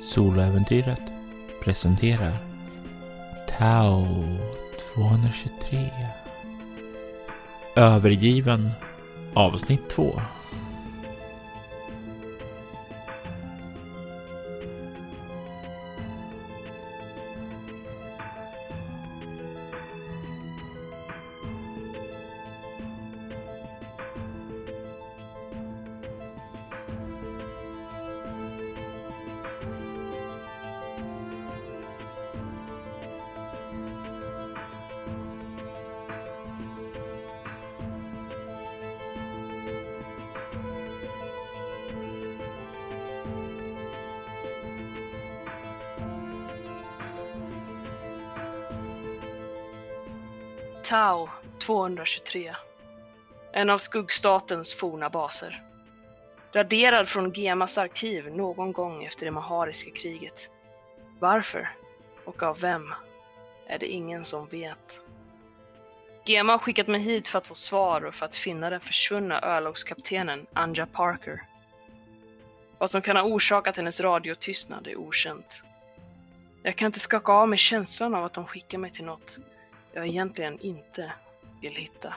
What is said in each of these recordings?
Soloäventyret presenterar Tao 223 Övergiven avsnitt 2 223. En av skuggstatens forna baser. Raderad från Gemas arkiv någon gång efter det Mahariska kriget. Varför? Och av vem? Är det ingen som vet. Gema har skickat mig hit för att få svar och för att finna den försvunna örlogskaptenen Anja Parker. Vad som kan ha orsakat hennes radiotystnad är okänt. Jag kan inte skaka av mig känslan av att de skickar mig till något jag egentligen inte vill hitta.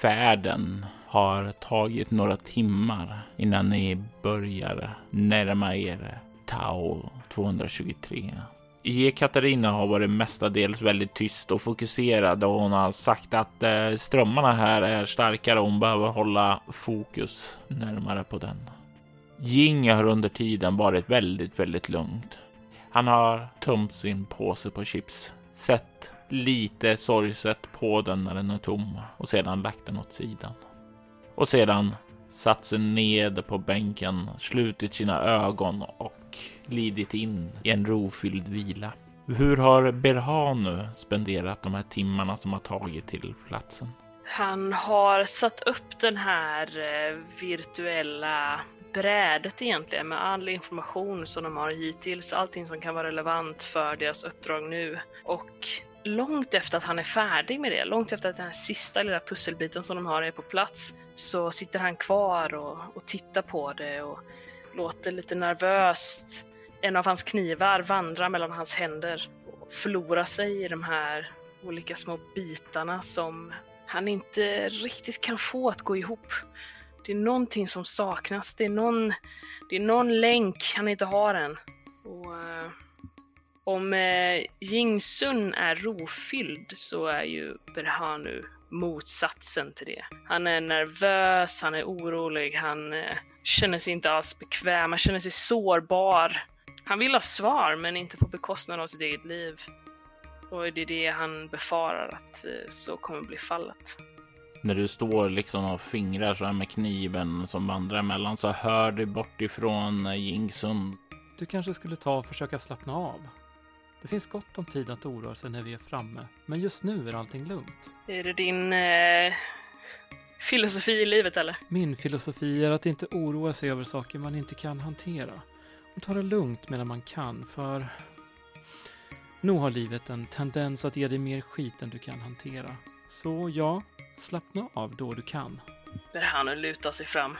Färden har tagit några timmar innan ni börjar närma er Tao-223. Katarina har varit mestadels väldigt tyst och fokuserad och hon har sagt att eh, strömmarna här är starkare och hon behöver hålla fokus närmare på den. Jing har under tiden varit väldigt, väldigt lugnt. Han har tömt sin påse på chips, sett lite sorgset på den när den är tom och sedan lagt den åt sidan. Och sedan satt sig ned på bänken, slutit sina ögon och glidit in i en rofylld vila. Hur har Berhanu spenderat de här timmarna som har tagit till platsen? Han har satt upp den här eh, virtuella brädet egentligen med all information som de har hittills, allting som kan vara relevant för deras uppdrag nu. Och långt efter att han är färdig med det, långt efter att den här sista lilla pusselbiten som de har är på plats, så sitter han kvar och, och tittar på det och låter lite nervöst en av hans knivar vandra mellan hans händer och förlora sig i de här olika små bitarna som han inte riktigt kan få att gå ihop. Det är någonting som saknas. Det är någon, det är någon länk han inte har än. Och, uh, om uh, Jingsun är rofylld så är ju Berhanu motsatsen till det. Han är nervös, han är orolig, han uh, känner sig inte alls bekväm, han känner sig sårbar. Han vill ha svar, men inte på bekostnad av sitt eget liv. Och det är det han befarar att så kommer bli fallet när du står liksom och fingrar så här med kniven som vandrar emellan så hör du bort ifrån Jingsun. Du kanske skulle ta och försöka slappna av. Det finns gott om tid att oroa sig när vi är framme, men just nu är allting lugnt. Är det din eh, filosofi i livet eller? Min filosofi är att inte oroa sig över saker man inte kan hantera. Och ta det lugnt medan man kan, för nog har livet en tendens att ge dig mer skit än du kan hantera. Så ja, slappna av då du kan. Berhanu lutar sig fram.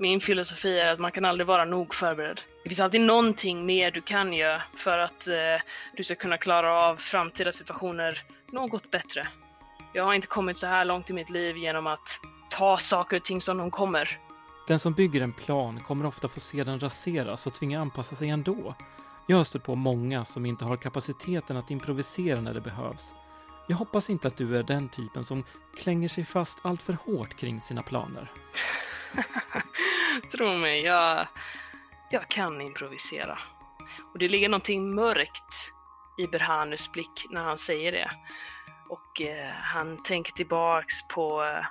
Min filosofi är att man kan aldrig vara nog förberedd. Det finns alltid någonting mer du kan göra för att eh, du ska kunna klara av framtida situationer något bättre. Jag har inte kommit så här långt i mitt liv genom att ta saker och ting som de kommer. Den som bygger en plan kommer ofta få se den raseras och tvinga anpassa sig ändå. Jag har stött på många som inte har kapaciteten att improvisera när det behövs. Jag hoppas inte att du är den typen som klänger sig fast allt för hårt kring sina planer. Tro mig, jag, jag kan improvisera. Och det ligger någonting mörkt i Berhanus blick när han säger det. Och eh, han tänker tillbaks på eh,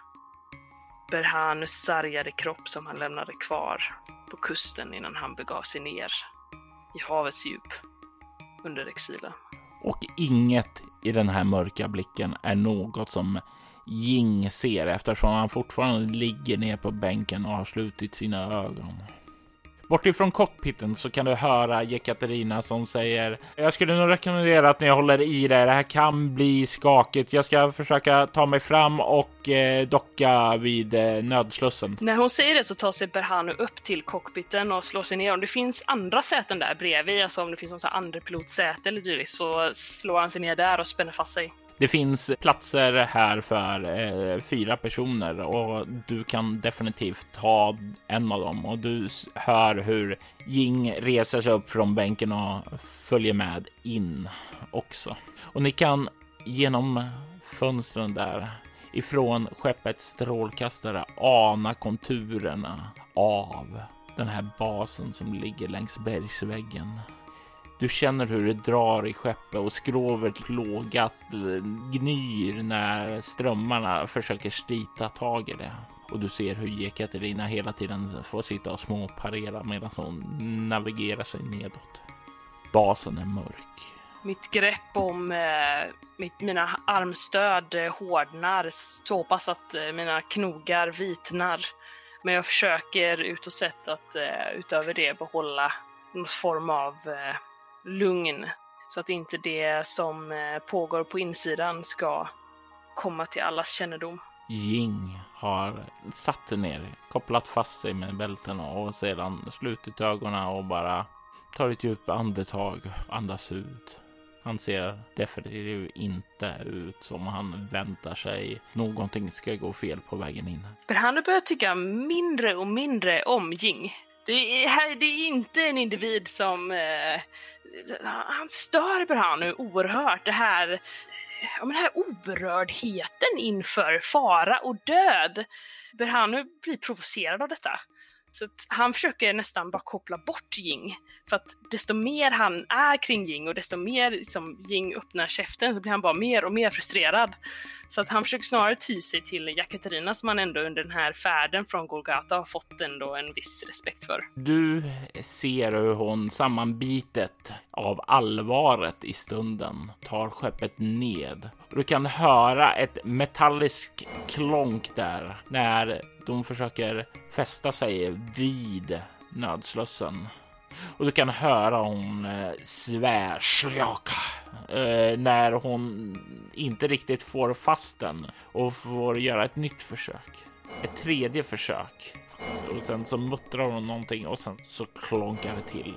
Berhanus sargade kropp som han lämnade kvar på kusten innan han begav sig ner i havets djup under exilen. Och inget i den här mörka blicken är något som Jing ser eftersom han fortfarande ligger ner på bänken och har slutit sina ögon. Bortifrån cockpiten så kan du höra Jekaterina som säger Jag skulle nog rekommendera att ni håller i det. Det här kan bli skakigt. Jag ska försöka ta mig fram och eh, docka vid eh, nödslussen. När hon säger det så tar sig Berhanu upp till cockpiten och slår sig ner. Om det finns andra säten där bredvid, alltså om det finns någon andrepilotsäte eller dylikt, så slår han sig ner där och spänner fast sig. Det finns platser här för eh, fyra personer och du kan definitivt ta en av dem och du hör hur Jing reser sig upp från bänken och följer med in också. Och ni kan genom fönstren där ifrån skeppets strålkastare ana konturerna av den här basen som ligger längs bergsväggen. Du känner hur det drar i skeppet och skrovet plågat gnyr när strömmarna försöker slita tag i det. Och du ser hur Jekaterina hela tiden får sitta och småparera medan hon navigerar sig nedåt. Basen är mörk. Mitt grepp om eh, mitt, mina armstöd eh, hårdnar så pass att eh, mina knogar vitnar. Men jag försöker utåt sett att eh, utöver det behålla någon form av eh, lugn så att inte det som eh, pågår på insidan ska komma till allas kännedom. Jing har satt ner, kopplat fast sig med bältena och sedan slutit ögonen och bara tar ett djupt andetag, andas ut. Han ser definitivt inte ut som han väntar sig någonting ska gå fel på vägen in. Men han börjar tycka mindre och mindre om Jing. Det är, det är inte en individ som... Eh, han stör Berhanu oerhört. Det här, ja, men den här oberördheten inför fara och död. Berhanu blir provocerad av detta. Så han försöker nästan bara koppla bort Jing. För att desto mer han är kring Jing och desto mer liksom, Jing öppnar käften så blir han bara mer och mer frustrerad. Så att han försöker snarare ty sig till Jakaterina som han ändå under den här färden från Golgata har fått ändå en viss respekt för. Du ser hur hon sammanbitet av allvaret i stunden tar skeppet ned. Du kan höra ett metalliskt klonk där när de försöker fästa sig vid nödslussen. Och du kan höra hon eh, svär slaka eh, när hon inte riktigt får fast den och får göra ett nytt försök. Ett tredje försök och sen så muttrar hon någonting och sen så klonkar det till.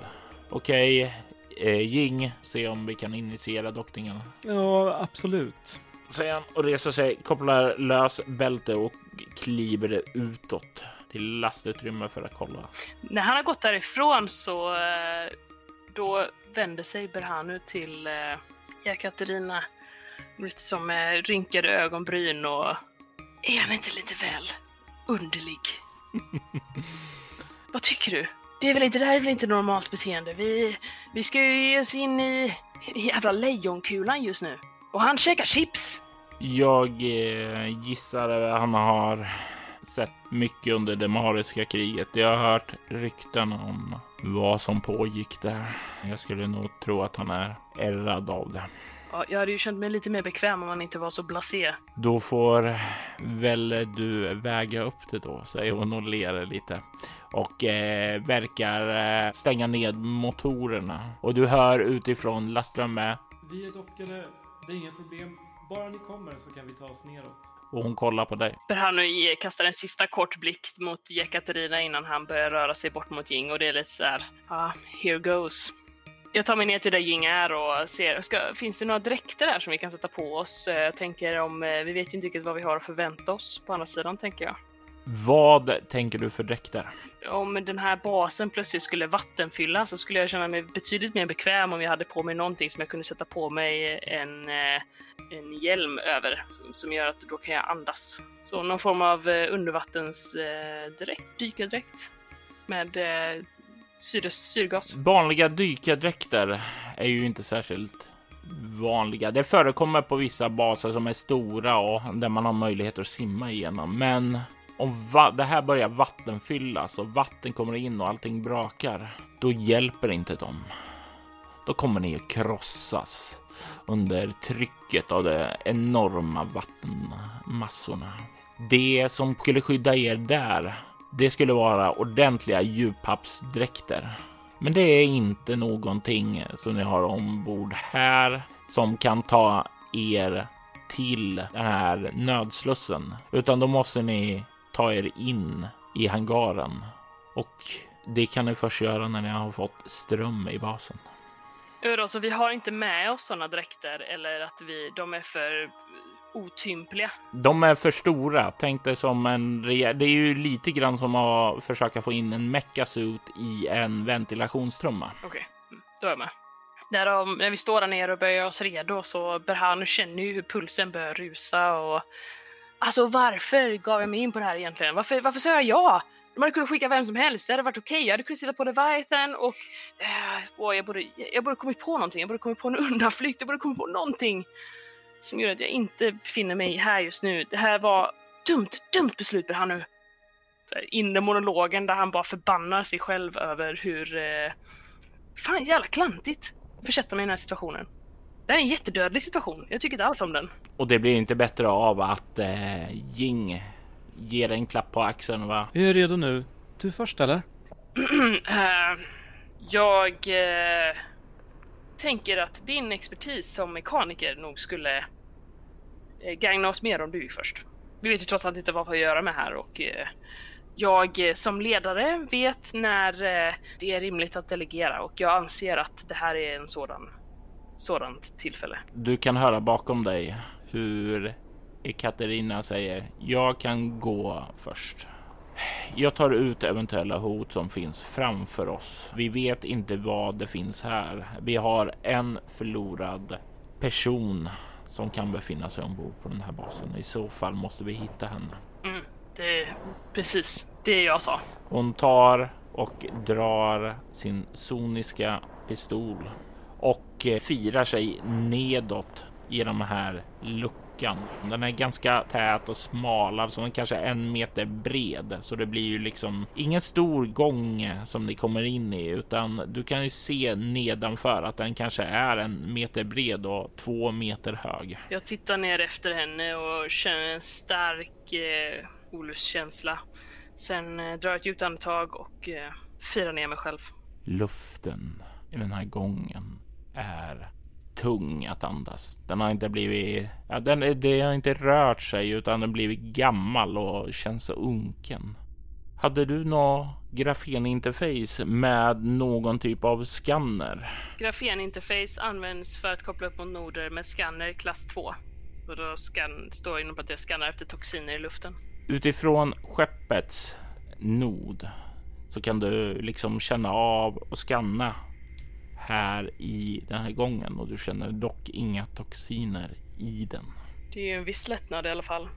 Okej, okay, Jing, se om vi kan initiera dockningen. Ja, absolut. Säger han och reser sig, kopplar lös bälte och kliver utåt till lastutrymme för att kolla. När han har gått därifrån så eh, då vänder sig Berhanu till eh, Katarina lite som med rynkade ögonbryn och är han inte lite väl underlig? Vad tycker du? Det, är väl inte, det här är väl inte normalt beteende? Vi, vi ska ju ge oss in i, i jävla lejonkulan just nu. Och han käkar chips! Jag eh, gissar att han har sett mycket under det mariska kriget. Jag har hört rykten om vad som pågick där. Jag skulle nog tro att han är ärrad av det. Ja, jag hade ju känt mig lite mer bekväm om han inte var så blasé. Då får väl du väga upp det då, säger hon och ler lite och eh, verkar eh, stänga ned motorerna. Och du hör utifrån lastrummet. Vi är dockade. Det är inga problem. Bara ni kommer så kan vi ta oss neråt och hon kollar på dig. Berhanu kastar en sista kort blick mot Jekaterina innan han börjar röra sig bort mot Jing och det är lite så här, ja, ah, here goes. Jag tar mig ner till där Jing är och ser, ska, finns det några dräkter där som vi kan sätta på oss? Jag eh, tänker om, eh, vi vet ju inte riktigt vad vi har att förvänta oss på andra sidan tänker jag. Vad tänker du för dräkter? Om den här basen plötsligt skulle vattenfylla så skulle jag känna mig betydligt mer bekväm om jag hade på mig någonting som jag kunde sätta på mig en, eh, en hjälm över som gör att då kan jag andas. Så någon form av eh, undervattensdräkt, dykardräkt med eh, syre, syrgas. Vanliga dykardräkter är ju inte särskilt vanliga. Det förekommer på vissa baser som är stora och där man har möjlighet att simma igenom. Men om det här börjar vattenfyllas och vatten kommer in och allting brakar, då hjälper inte de. Då kommer ni att krossas under trycket av de enorma vattenmassorna. Det som skulle skydda er där Det skulle vara ordentliga djuphavsdräkter. Men det är inte någonting som ni har ombord här som kan ta er till den här nödslussen, utan då måste ni ta er in i hangaren och det kan ni först göra när ni har fått ström i basen. Ja, så vi har inte med oss sådana dräkter eller att vi, de är för otympliga? De är för stora. Tänk dig som en rejäl... Det är ju lite grann som att försöka få in en mechasuit i en ventilationstrumma. Okej, okay. Mm, då är jag med. Därav, när vi står där nere och börjar oss redo så Berhanu känner ju hur pulsen börjar rusa och Alltså varför gav jag mig in på det här egentligen? Varför, varför sa jag ja? De hade kunnat skicka vem som helst, det hade varit okej. Okay. Jag hade kunnat sitta på Leviathan och... Äh, jag, borde, jag borde kommit på någonting, jag borde kommit på en undanflykt, jag borde kommit på någonting som gör att jag inte befinner mig här just nu. Det här var dumt, dumt beslut för han nu. inre monologen där han bara förbannar sig själv över hur... Eh, fan jävla klantigt försätta mig i den här situationen. Det är en jättedödlig situation. Jag tycker inte alls om den. Och det blir inte bättre av att eh, Jing ger en klapp på axeln va? Jag är redo nu. Du först eller? uh, jag uh, tänker att din expertis som mekaniker nog skulle uh, gagna oss mer om du gick först. Vi vet ju trots allt inte vad vi har att göra med här och jag som ledare vet när det är rimligt att delegera och jag anser att det här är en sådan sådant tillfälle. Du kan höra bakom dig hur Katarina säger jag kan gå först. Jag tar ut eventuella hot som finns framför oss. Vi vet inte vad det finns här. Vi har en förlorad person som kan befinna sig ombord på den här basen. I så fall måste vi hitta henne. Mm, det är precis det jag sa. Hon tar och drar sin soniska pistol och eh, firar sig nedåt i den här luckan. Den är ganska tät och smal, alltså den kanske är en meter bred, så det blir ju liksom ingen stor gång som ni kommer in i, utan du kan ju se nedanför att den kanske är en meter bred och två meter hög. Jag tittar ner efter henne och känner en stark eh, olustkänsla. Sen eh, drar jag ett djupt andetag och eh, firar ner mig själv. Luften i den här gången är tung att andas. Den har inte blivit, ja, den, det har inte rört sig utan den blivit gammal och känns så unken. Hade du något grafeninterface med någon typ av skanner? Grafeninterface används för att koppla upp mot noder med skanner klass 2. Och då scan, står inom att det skannar efter toxiner i luften. Utifrån skeppets nod så kan du liksom känna av och skanna här i den här gången och du känner dock inga toxiner i den. Det är ju en viss lättnad i alla fall.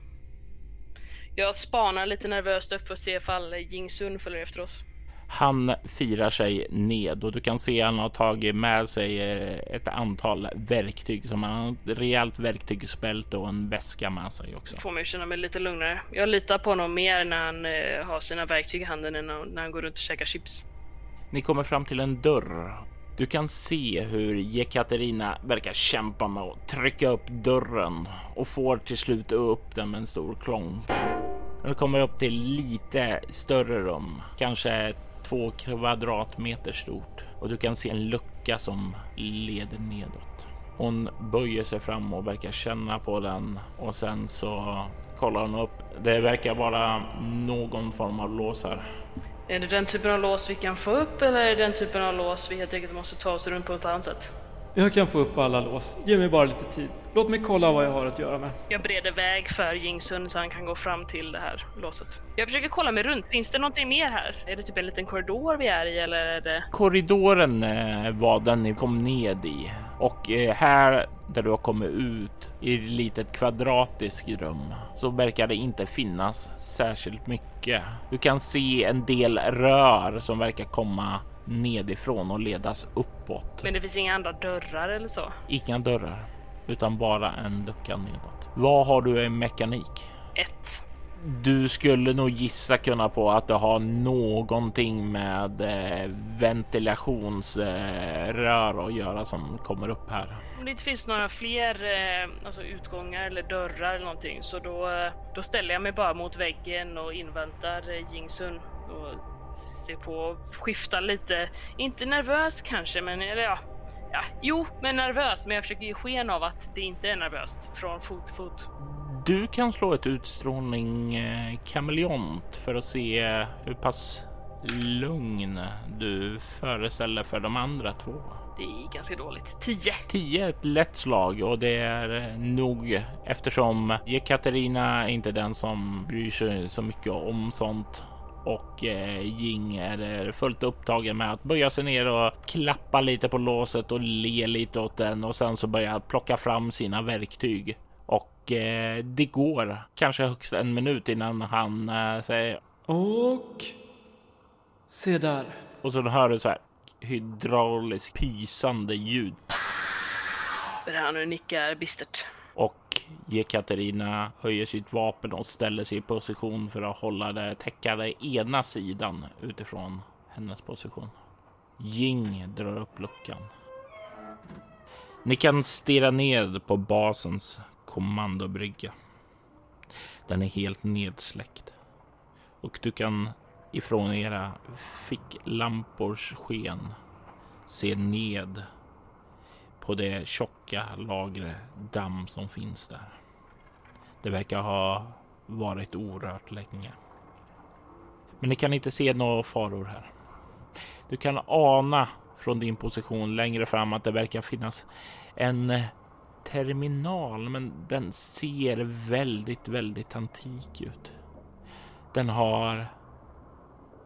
Jag spanar lite nervöst upp för att se ifall Jing Sun följer efter oss. Han firar sig ned och du kan se att han har tagit med sig eh, ett antal verktyg som han har ett rejält verktygsbälte och en väska med sig också. Får mig känna mig lite lugnare. Jag litar på honom mer när han eh, har sina verktyg i handen än när han går runt och käkar chips. Ni kommer fram till en dörr du kan se hur Jekaterina verkar kämpa med att trycka upp dörren och får till slut upp den med en stor klonk. Du kommer upp till lite större rum, kanske två kvadratmeter stort och du kan se en lucka som leder nedåt. Hon böjer sig fram och verkar känna på den och sen så kollar hon upp. Det verkar vara någon form av lås här. Är det den typen av lås vi kan få upp eller är det den typen av lås vi helt enkelt måste ta oss runt på ett annat sätt? Jag kan få upp alla lås. Ge mig bara lite tid. Låt mig kolla vad jag har att göra med. Jag bereder väg för Jingsun så han kan gå fram till det här låset. Jag försöker kolla mig runt. Finns det någonting mer här? Är det typ en liten korridor vi är i eller är det? Korridoren eh, var den ni kom ned i och eh, här där du har kommit ut i ett litet kvadratiskt rum så verkar det inte finnas särskilt mycket. Du kan se en del rör som verkar komma nedifrån och ledas uppåt. Men det finns inga andra dörrar eller så? Inga dörrar, utan bara en lucka nedåt. Vad har du i mekanik? Ett. Du skulle nog gissa kunna på att det har någonting med eh, ventilationsrör att göra som kommer upp här. Om det inte finns några fler eh, alltså utgångar eller dörrar eller någonting så då, eh, då ställer jag mig bara mot väggen och inväntar eh, Jingsun och ser på och skiftar lite. Inte nervös kanske, men eller ja, ja, jo, men nervös. Men jag försöker ge sken av att det inte är nervöst från fot till fot. Du kan slå ett utstrålning eh, kameleont för att se hur pass lugn du föreställer för de andra två. Det är ganska dåligt. 10. 10 är ett lätt slag och det är nog eftersom Katarina är inte den som bryr sig så mycket om sånt och eh, Jing är fullt upptagen med att böja sig ner och klappa lite på låset och le lite åt den och sen så börja plocka fram sina verktyg. Och eh, det går kanske högst en minut innan han eh, säger Och... Se där. och så hör du så här hydrauliskt pysande ljud Berhanu nickar bistert. Jekaterina höjer sitt vapen och ställer sig i position för att hålla det täcka ena sidan utifrån hennes position. Jing drar upp luckan. Ni kan stirra ned på basens kommandobrygga. Den är helt nedsläckt och du kan ifrån era ficklampors sken se ned på det tjocka lagret damm som finns där. Det verkar ha varit orört länge. Men ni kan inte se några faror här. Du kan ana från din position längre fram att det verkar finnas en eh, terminal, men den ser väldigt, väldigt antik ut. Den har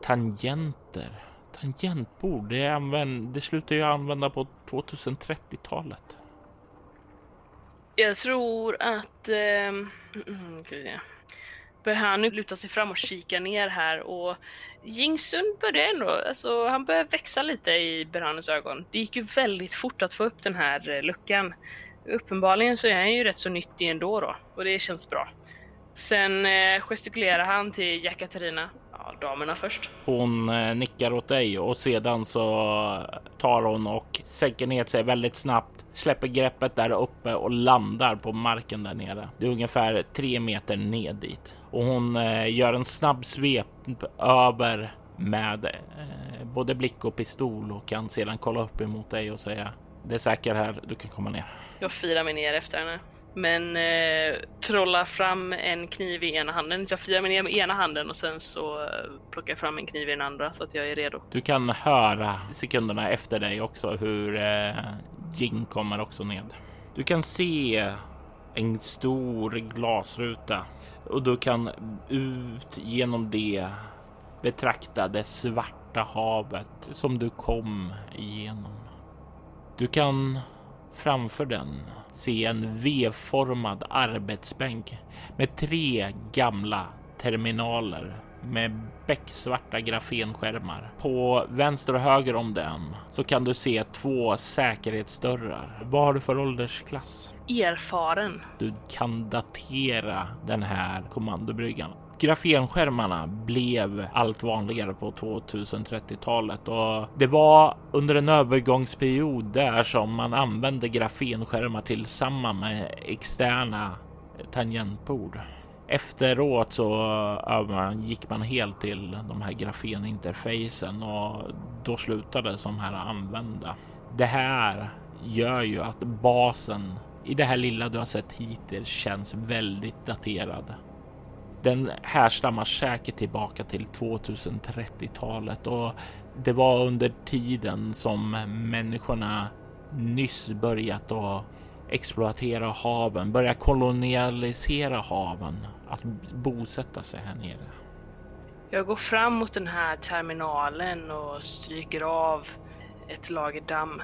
tangenter. Tangentbord, det, använd, det slutar ju använda på 2030-talet. Jag tror att... Eh, mm. Berhanu lutar sig fram och kikar ner här och Jingsun börjar ändå, alltså han börjar växa lite i Berhanus ögon. Det gick ju väldigt fort att få upp den här eh, luckan. Uppenbarligen så är han ju rätt så nyttig ändå då och det känns bra. Sen eh, gestikulerar han till Jakaterina. Ja, damerna först. Hon eh, nickar åt dig och sedan så tar hon och sänker ner sig väldigt snabbt, släpper greppet där uppe och landar på marken där nere. Det är ungefär tre meter ned dit och hon eh, gör en snabb svep över med eh, både blick och pistol och kan sedan kolla upp emot dig och säga det är säkert här. Du kan komma ner. Jag firar mig ner efter henne. Men eh, trollar fram en kniv i ena handen. Så jag firar mig ner med ena handen och sen så eh, plockar jag fram en kniv i den andra så att jag är redo. Du kan höra sekunderna efter dig också hur eh, Jing kommer också ned. Du kan se en stor glasruta och du kan ut genom det betrakta det svarta havet som du kom igenom. Du kan framför den se en V-formad arbetsbänk med tre gamla terminaler med becksvarta grafenskärmar. På vänster och höger om den så kan du se två säkerhetsdörrar. Vad har du för åldersklass? Erfaren. Du kan datera den här kommandobryggan. Grafenskärmarna blev allt vanligare på 2030-talet och det var under en övergångsperiod där som man använde grafenskärmar tillsammans med externa tangentbord. Efteråt så gick man helt till de här grafeninterfacen och då slutade de här använda. Det här gör ju att basen i det här lilla du har sett hittills känns väldigt daterad. Den härstammar säkert tillbaka till 2030-talet och det var under tiden som människorna nyss börjat att exploatera haven, börja kolonialisera haven, att bosätta sig här nere. Jag går fram mot den här terminalen och stryker av ett lager damm.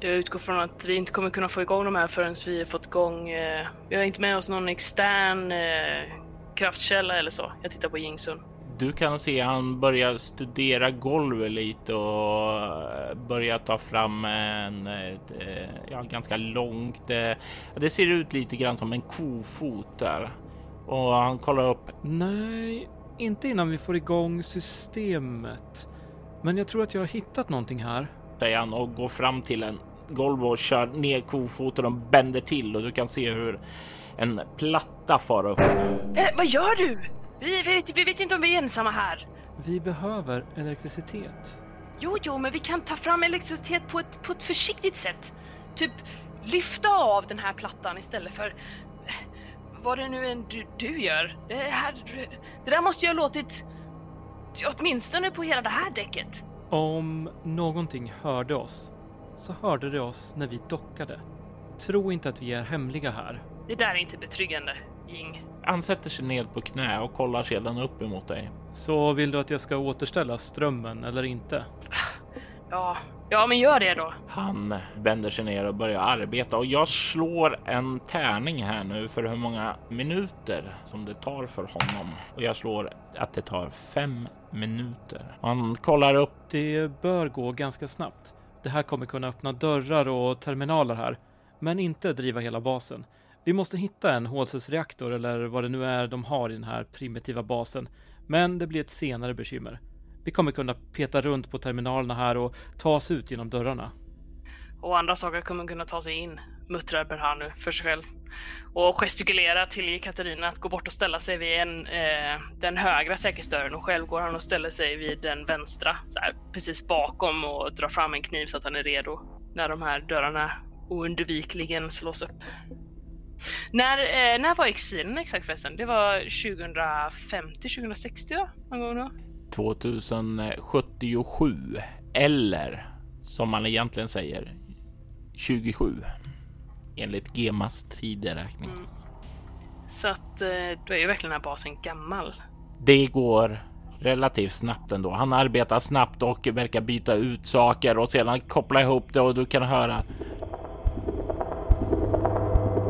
Jag utgår från att vi inte kommer kunna få igång de här förrän vi har fått igång... Eh, vi har inte med oss någon extern eh, kraftkälla eller så. Jag tittar på Jingsun. Du kan se han börjar studera golvet lite och börjar ta fram en ett, ja, ganska långt. Det ser ut lite grann som en kofot där och han kollar upp. Nej, inte innan vi får igång systemet. Men jag tror att jag har hittat någonting här. Säger han och går fram till en golv och kör ner kofoten och bänder till och du kan se hur en platta far upp. Eh, vad gör du? Vi, vi, vet, vi vet inte om vi är ensamma här. Vi behöver elektricitet. Jo, jo, men vi kan ta fram elektricitet på ett, på ett försiktigt sätt. Typ lyfta av den här plattan istället för eh, vad det nu än du, du gör. Det, här, det där måste ju ha låtit åtminstone på hela det här däcket. Om någonting hörde oss så hörde det oss när vi dockade. Tro inte att vi är hemliga här. Det där är inte betryggande, Ying. Han sätter sig ned på knä och kollar sedan upp emot dig. Så vill du att jag ska återställa strömmen eller inte? Ja, ja men gör det då. Han vänder sig ner och börjar arbeta och jag slår en tärning här nu för hur många minuter som det tar för honom. Och jag slår att det tar fem minuter. Han kollar upp. Det bör gå ganska snabbt. Det här kommer kunna öppna dörrar och terminaler här, men inte driva hela basen. Vi måste hitta en HLSS-reaktor eller vad det nu är de har i den här primitiva basen. Men det blir ett senare bekymmer. Vi kommer kunna peta runt på terminalerna här och ta oss ut genom dörrarna. Och andra saker kommer kunna ta sig in, muttrar Berhanu för sig själv. Och gestikulerar till Katarina att gå bort och ställa sig vid en, eh, den högra säkerhetsdörren och själv går han och ställer sig vid den vänstra, så här, precis bakom och drar fram en kniv så att han är redo när de här dörrarna oundvikligen slås upp. När, eh, när var exilen exakt förresten? Det var 2050, 2060 va? Någon gång då? 2077 eller som man egentligen säger 27 enligt Gemas tideräkning. Mm. Så att eh, då är ju verkligen den här basen gammal. Det går relativt snabbt ändå. Han arbetar snabbt och verkar byta ut saker och sedan koppla ihop det och du kan höra.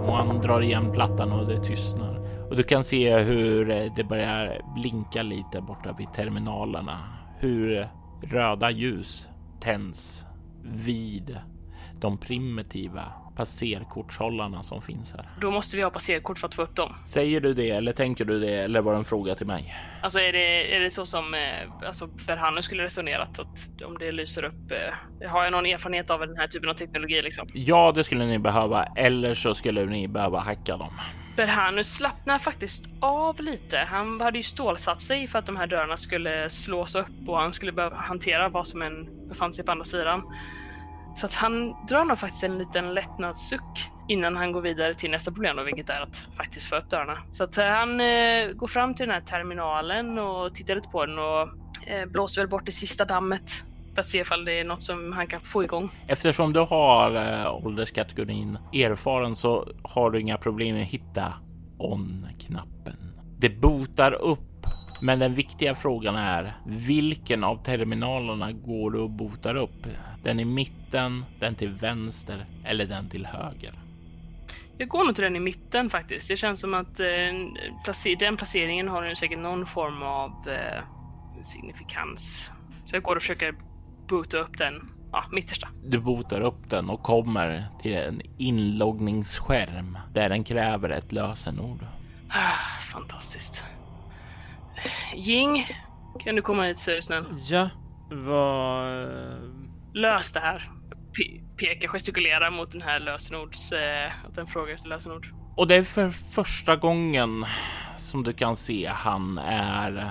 Och han drar igen plattan och det tystnar och du kan se hur eh, det börjar blinka lite borta vid terminalerna. Hur eh, röda ljus tänds vid de primitiva passerkortshållarna som finns här. Då måste vi ha passerkort för att få upp dem. Säger du det eller tänker du det eller var det en fråga till mig? Alltså är det, är det så som eh, alltså Berhanu skulle resonerat att om det lyser upp? Eh, har jag någon erfarenhet av den här typen av teknologi liksom? Ja, det skulle ni behöva eller så skulle ni behöva hacka dem. Berhanu slappnar faktiskt av lite. Han hade ju stålsatt sig för att de här dörrarna skulle slås upp och han skulle behöva hantera vad som än befann sig på andra sidan. Så att han drar nog faktiskt en liten lättnadssuck innan han går vidare till nästa problem då, vilket är att faktiskt få upp dörrarna. Så att eh, han eh, går fram till den här terminalen och tittar lite på den och eh, blåser väl bort det sista dammet för att se ifall det är något som han kan få igång. Eftersom du har eh, ålderskategorin erfaren så har du inga problem med att hitta on-knappen. Det botar upp men den viktiga frågan är vilken av terminalerna går du och botar upp? Den i mitten, den till vänster eller den till höger? Jag går nog till den i mitten faktiskt. Det känns som att eh, den placeringen har nu säkert någon form av eh, signifikans. Så jag går och försöker boota upp den ja, mittersta. Du botar upp den och kommer till en inloggningsskärm där den kräver ett lösenord. Ah, fantastiskt. Jing, kan du komma hit så är du snäll? Ja, vad... Lös det här. P pekar, gestikulerar mot den här lösenords... Eh, att den frågar efter lösenord. Och det är för första gången som du kan se han är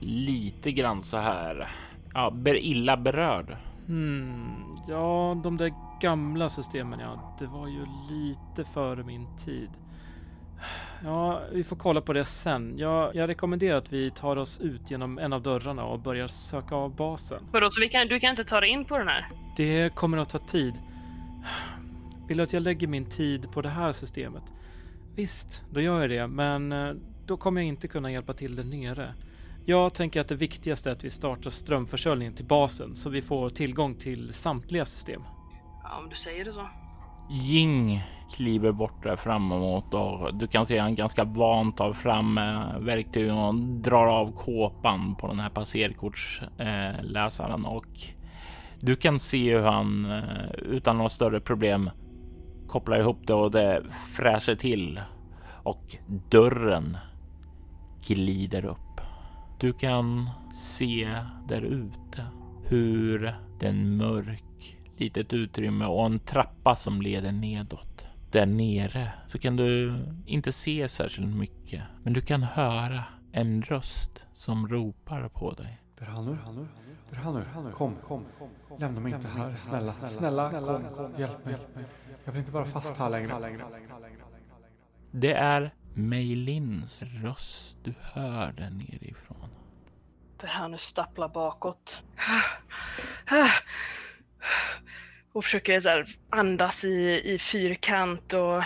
lite grann så här ja, illa berörd. Hmm, ja, de där gamla systemen, ja, det var ju lite före min tid. Ja, vi får kolla på det sen. Jag, jag rekommenderar att vi tar oss ut genom en av dörrarna och börjar söka av basen. Vadå, så vi kan, du kan inte ta dig in på den här? Det kommer att ta tid. Vill du att jag lägger min tid på det här systemet? Visst, då gör jag det, men eh, då kommer jag inte kunna hjälpa till där nere. Jag tänker att det viktigaste är att vi startar strömförsörjningen till basen så vi får tillgång till samtliga system. Ja, om du säger det så. Jing kliver bort där framåt och du kan se han ganska vant tar fram eh, verktygen och drar av kåpan på den här passerkortsläsaren och du kan se hur han eh, utan några större problem kopplar ihop det och det fräser till och dörren glider upp. Du kan se där ute hur den mörka mörk litet utrymme och en trappa som leder nedåt. Där nere så kan du inte se särskilt mycket, men du kan höra en röst som ropar på dig. Berhanur, Berhanur, kom, kom, lämna mig inte här, snälla, snälla, kom, hjälp mig. Jag vill inte vara fast här längre. Det är Meilins röst du hör där nerifrån. Berhanur stapplar bakåt. Och försöker så här, andas i, i fyrkant och...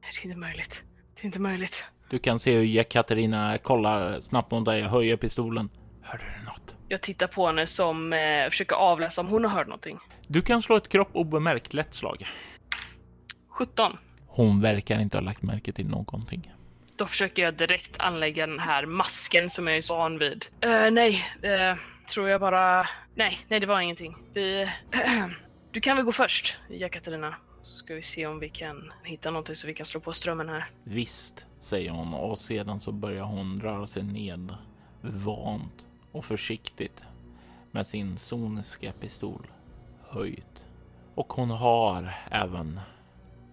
Det är inte möjligt. Det är inte möjligt. Du kan se hur Katarina kollar snabbt mot dig och höjer pistolen. Hörde du något? Jag tittar på henne som eh, försöker avläsa om hon har hört någonting. Du kan slå ett kropp obemärkt lätt slag. 17. Hon verkar inte ha lagt märke till någonting. Då försöker jag direkt anlägga den här masken som jag är så van vid. Uh, nej, uh, tror jag bara... Nej, nej det var ingenting. Vi... du kan väl gå först, Jekaterina. Ska vi se om vi kan hitta någonting så vi kan slå på strömmen här. Visst, säger hon och sedan så börjar hon röra sig ned vant och försiktigt med sin soniska pistol höjt. Och hon har även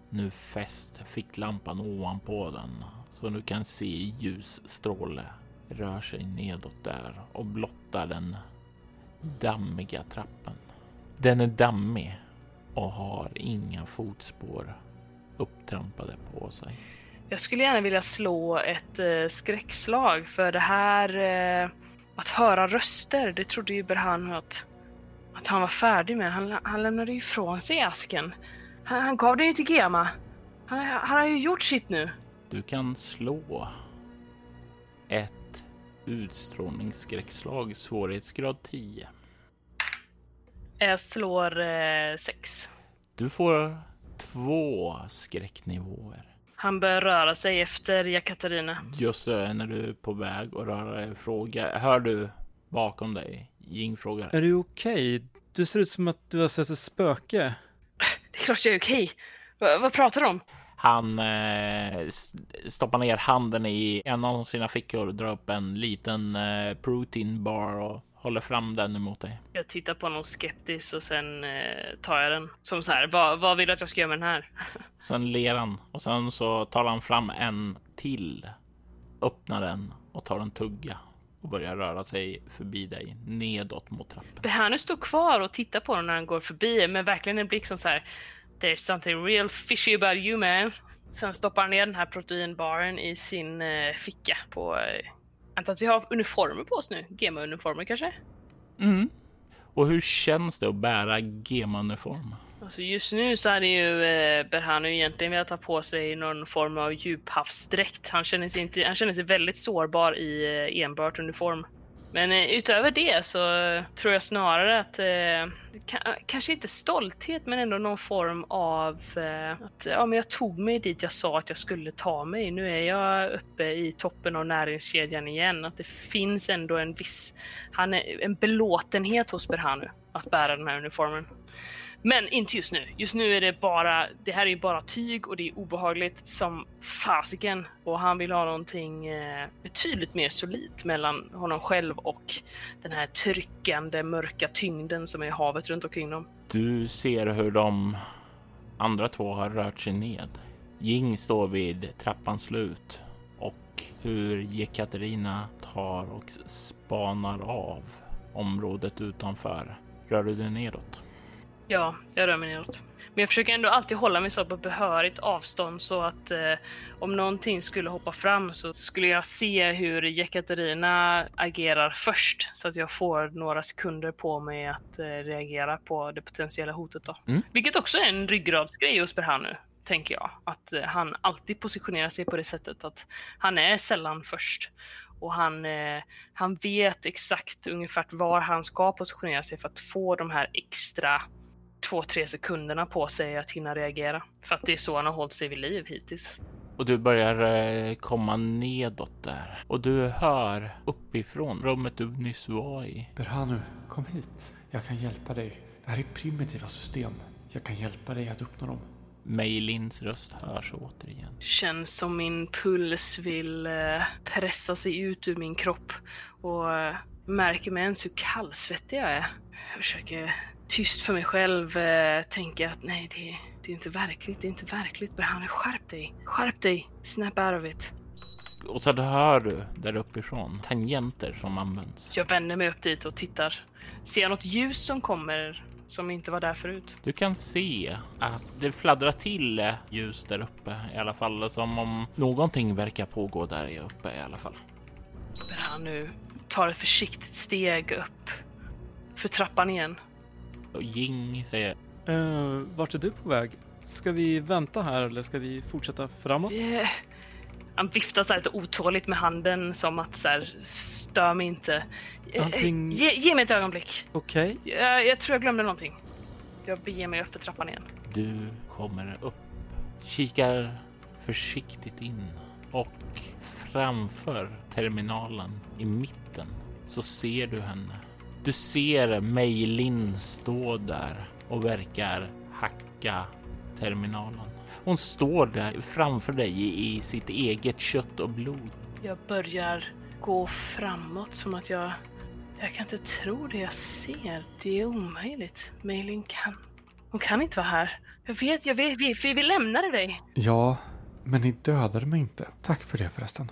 nu fäst ficklampan ovanpå den så du kan se ljusstråle rör sig nedåt där och blottar den dammiga trappen. Den är dammig och har inga fotspår upptrampade på sig. Jag skulle gärna vilja slå ett eh, skräckslag för det här eh, att höra röster. Det trodde ju Berhan att, att han var färdig med. Han, han lämnade ju ifrån sig asken. Han, han gav den ju till Gema. Han, han har ju gjort sitt nu. Du kan slå ett utstrålningsskräckslag svårighetsgrad 10. Jag slår 6. Eh, du får två skräcknivåer. Han börjar röra sig efter Jekaterina. Just det, när du är på väg att röra dig. Fråga, hör du bakom dig? Jing frågar. Är du okej? Okay? Du ser ut som att du har sett ett spöke. Det är klart jag är okej. Okay. vad pratar du om? Han eh, stoppar ner handen i en av sina fickor, drar upp en liten eh, protein bar och håller fram den emot dig. Jag tittar på honom skeptiskt och sen eh, tar jag den. Som så här, vad, vad vill du att jag ska göra med den här? sen ler han och sen så tar han fram en till, öppnar den och tar en tugga och börjar röra sig förbi dig nedåt mot trappan. Behanu står kvar och tittar på honom när han går förbi med verkligen en blick som så här There's something real fishy about you man. Sen stoppar han ner den här proteinbaren i sin eh, ficka på... Eh, antar att vi har uniformer på oss nu? GEMA-uniformer kanske? Mm. Och hur känns det att bära GEMA-uniform? Alltså just nu så hade ju eh, Berhanu egentligen velat ta på sig någon form av djuphavsdräkt. Han känner sig, inte, han känner sig väldigt sårbar i eh, enbart uniform. Men eh, utöver det så tror jag snarare att, eh, kanske inte stolthet, men ändå någon form av eh, att ja, men jag tog mig dit jag sa att jag skulle ta mig. Nu är jag uppe i toppen av näringskedjan igen. Att det finns ändå en viss, han är, en belåtenhet hos Berhanu att bära den här uniformen. Men inte just nu. Just nu är det bara, det här är ju bara tyg och det är obehagligt som fasiken. Och han vill ha någonting eh, betydligt mer solidt mellan honom själv och den här tryckande mörka tyngden som är havet runt omkring dem. Du ser hur de andra två har rört sig ned. Jing står vid trappans slut och hur Jekaterina tar och spanar av området utanför. Rör du dig nedåt? Ja, jag rör mig neråt. Men jag försöker ändå alltid hålla mig så på behörigt avstånd så att eh, om någonting skulle hoppa fram så skulle jag se hur Jekaterina agerar först så att jag får några sekunder på mig att eh, reagera på det potentiella hotet då. Mm. Vilket också är en ryggradsgrej hos Berhanu, tänker jag. Att eh, han alltid positionerar sig på det sättet att han är sällan först och han, eh, han vet exakt ungefär var han ska positionera sig för att få de här extra två, tre sekunderna på sig att hinna reagera. För att det är så han har hållit sig vid liv hittills. Och du börjar eh, komma nedåt där och du hör uppifrån rummet du nyss var i. Berhanu, kom hit. Jag kan hjälpa dig. Det här är primitiva system. Jag kan hjälpa dig att uppnå dem. Meilins röst hörs återigen. Känns som min puls vill eh, pressa sig ut ur min kropp och eh, märker med ens hur kallsvettig jag är. Jag försöker tyst för mig själv eh, tänka att nej, det, det är inte verkligt, det är inte verkligt. Berhane, skärp dig, skärp dig, snap out of it. Och så hör du där uppifrån tangenter som används. Jag vänder mig upp dit och tittar. Ser jag något ljus som kommer som inte var där förut? Du kan se att det fladdrar till ljus där uppe i alla fall, som om någonting verkar pågå där uppe i alla fall. Han nu tar ett försiktigt steg upp för trappan igen. Jing säger Uh, vart är du på väg? Ska vi vänta här eller ska vi fortsätta framåt? Eh, Han viftar så här lite otåligt med handen som att så här, stör mig inte. Eh, Allting- Ge, ge mig ett ögonblick. Okej. Jag, jag tror jag glömde någonting. Jag beger mig upp för trappan igen. Du kommer upp, kikar försiktigt in och framför terminalen i mitten så ser du henne. Du ser Mei Lin stå där och verkar hacka terminalen. Hon står där framför dig i, sitt eget kött och blod. Jag börjar gå framåt som att jag... Jag kan inte tro det jag ser. Det är omöjligt. Mailin kan... Hon kan inte vara här. Jag vet, jag vet. Vi, vi, vi lämnade dig. Ja, men ni dödade mig inte. Tack för det förresten.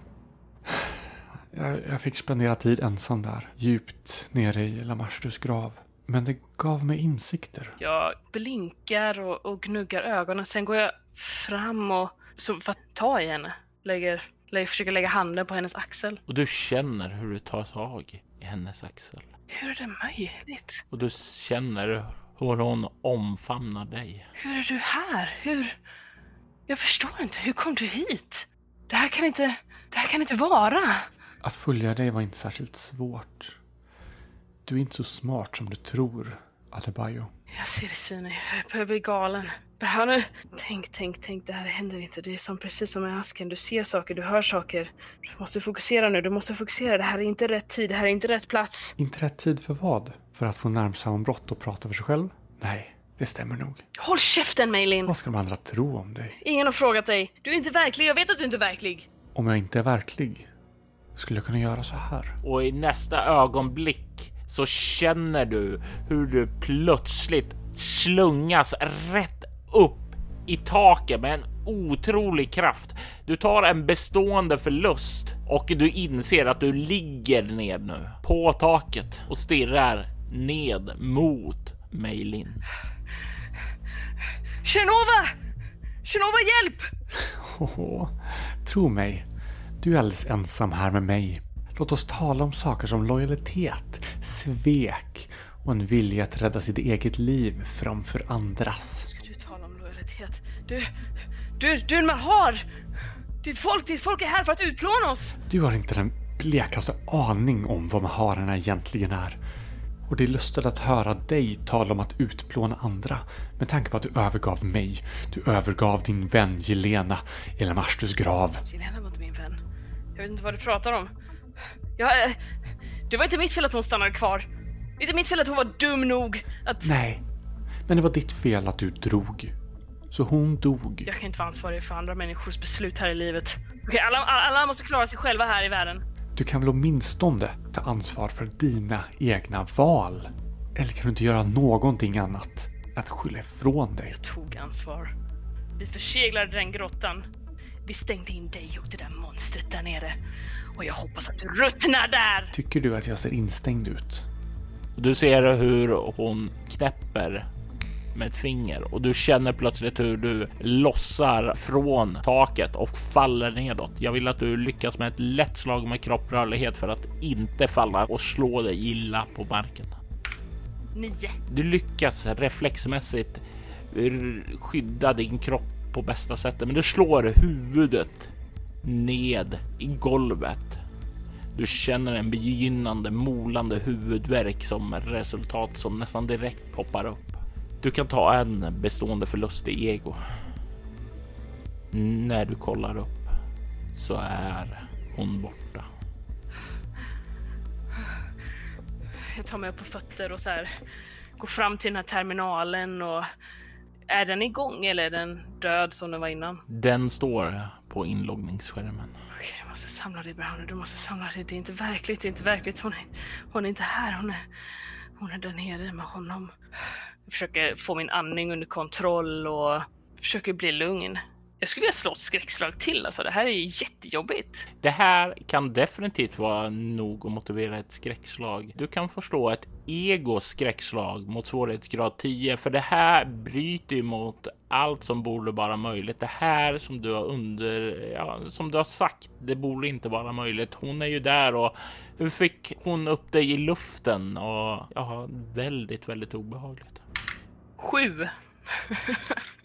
Jag, jag fick spendera tid ensam där, djupt nere i Lamashtus grav. Men det gav mig insikter. Jag blinkar och, och gnuggar ögonen. Sen går jag fram och... Så för att ta i henne. Lägger, lägger, försöker lägga handen på hennes axel. Och du känner hur du tar tag i hennes axel. Hur är det möjligt? Och du känner hur hon omfamnar dig. Hur är du här? Hur... Jag förstår inte. Hur kom du hit? Det här kan inte... Det här kan inte vara. Att följa dig var inte särskilt svårt. Du är inte så smart som du tror, Adebayo. Jag ser det synen. Jag börjar bli galen. Nu. Tänk, tänk, tänk. Det här händer inte. Det är som precis som med asken. Du ser saker, du hör saker. Du måste fokusera nu. Du måste fokusera. Det här är inte rätt tid. Det här är inte rätt plats. Inte rätt tid för vad? För att få närmsammanbrott och prata för sig själv? Nej, det stämmer nog. Håll käften, Maylin. Vad ska de andra tro om dig? Ingen har frågat dig. Du är inte verklig. Jag vet att du inte är verklig. Om jag inte är verklig, skulle jag kunna göra så här? Och i nästa ögonblick så känner du hur du plötsligt slungas rätt upp i taket med en otrolig kraft. Du tar en bestående förlust och du inser att du ligger ned nu på taket och stirrar ned mot Meilin. Shinova! Shinova, hjälp! Åh, tro mig, du är alldeles ensam här med mig. Låt oss tala om saker som lojalitet, svek och en vilja att rädda sitt eget liv framför andras. Ska du tala om lojalitet? Du... Du, du är en mahar! Ditt folk, ditt folk är här för att utplåna oss! Du har inte den blekaste aning om vad maharerna egentligen är. Och det är lustigt att höra dig tala om att utplåna andra med tanke på att du övergav mig. Du övergav din vän Jelena i Lamashtus grav. Jelena var inte. Jag vet inte vad du pratar om. Jag, eh, det var inte mitt fel att hon stannade kvar. Det är inte mitt fel att hon var dum nog att... Nej, men det var ditt fel att du drog. Så hon dog. Jag kan inte vara ansvarig för andra människors beslut här i livet. Okej, alla, alla måste klara sig själva här i världen. Du kan väl åtminstone ta ansvar för dina egna val? Eller kan du inte göra någonting annat än att skylla ifrån dig? Jag tog ansvar. Vi förseglade den grottan. Vi stängde in dig och det där monstret där nere. Och jag hoppas att du ruttnar där! Tycker du att jag ser instängd ut? Du ser hur hon knäpper med ett finger och du känner plötsligt hur du lossar från taket och faller nedåt. Jag vill att du lyckas med ett lätt slag med kropprörlighet för att inte falla och slå dig illa på marken. Nio. Du lyckas reflexmässigt skydda din kropp på bästa sättet, men du slår huvudet ned i golvet. Du känner en begynnande molande huvudvärk som resultat som nästan direkt poppar upp. Du kan ta en bestående förlust i ego. När du kollar upp så är hon borta. Jag tar mig upp på fötter och så här går fram till den här terminalen och är den igång eller är den död som den var innan? Den står på inloggningsskärmen. Okej, du måste samla dig Brown. Du måste samla dig. Det är inte verkligt. Det är inte verkligt. Hon är, hon är inte här. Hon är, hon är där nere med honom. Jag försöker få min andning under kontroll och försöker bli lugn. Jag skulle vilja slå ett skräckslag till alltså. Det här är ju jättejobbigt. Det här kan definitivt vara nog att motivera ett skräckslag. Du kan förstå ett ego skräckslag mot svårighetsgrad 10, för det här bryter ju mot allt som borde vara möjligt. Det här som du har under, ja, som du har sagt, det borde inte vara möjligt. Hon är ju där och hur fick hon upp dig i luften? Och ja, väldigt, väldigt obehagligt. Sju.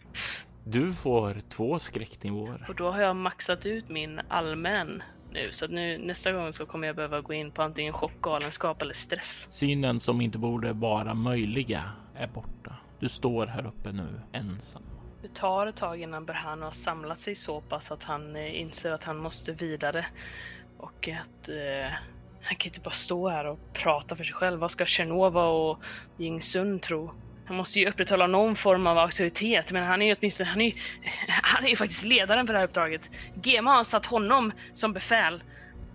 Du får två skräcknivåer. Och då har jag maxat ut min allmän nu, så att nu nästa gång så kommer jag behöva gå in på antingen chock, galenskap eller stress. Synen som inte borde vara möjliga är borta. Du står här uppe nu ensam. Det tar ett tag innan Berhan har samlat sig så pass att han eh, inser att han måste vidare och att eh, han kan inte bara stå här och prata för sig själv. Vad ska Tjernova och Jing Sun tro? Han måste ju upprätthålla någon form av auktoritet, men han är ju åtminstone, han är ju, han är ju faktiskt ledaren för det här uppdraget. Gema har satt honom som befäl.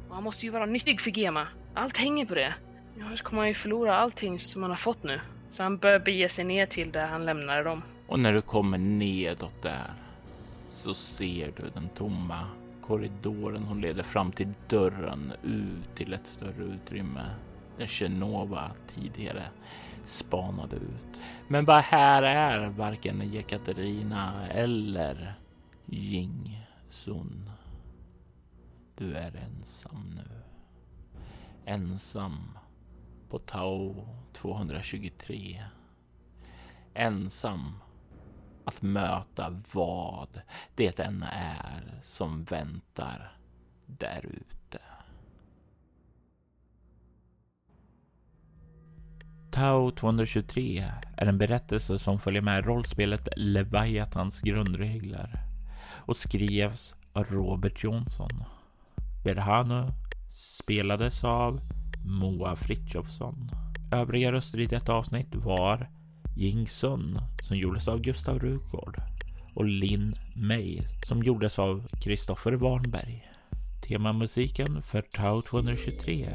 Och han måste ju vara nyttig för Gema. Allt hänger på det. Annars kommer han ju förlora allting som han har fått nu. Så han bör bege sig ner till där han lämnade dem. Och när du kommer nedåt där så ser du den tomma korridoren som leder fram till dörren ut till ett större utrymme där tidigare spanade ut. Men vad här är varken Jekaterina eller Jing Sun. Du är ensam nu. Ensam på Tao-223. Ensam att möta vad det än är som väntar där Tau 223 är en berättelse som följer med rollspelet Leviathans grundregler och skrevs av Robert Jonsson. Berhanu spelades av Moa Fritjofsson. Övriga röster i detta avsnitt var Jing Sun som gjordes av Gustav Rugård och Linn May som gjordes av Kristoffer Warnberg. Temamusiken för Tau 223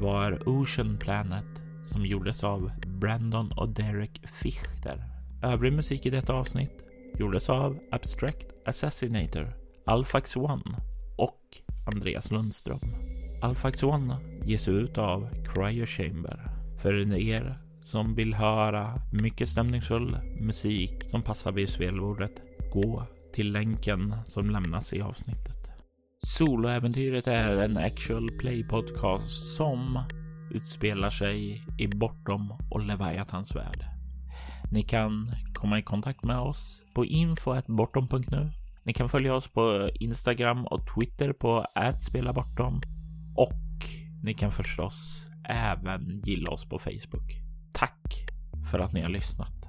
var Ocean Planet som gjordes av Brandon och Derek Fichter. Övrig musik i detta avsnitt gjordes av Abstract Assassinator, Alphax One och Andreas Lundström. Alphax One ges ut av Cryo Chamber. För er som vill höra mycket stämningsfull musik som passar vid spelbordet, gå till länken som lämnas i avsnittet. Soloäventyret är en actual play podcast som utspelar sig i Bortom och Leviathans värld. Ni kan komma i kontakt med oss på info.bortom.nu. Ni kan följa oss på Instagram och Twitter på @spelabortom och ni kan förstås även gilla oss på Facebook. Tack för att ni har lyssnat.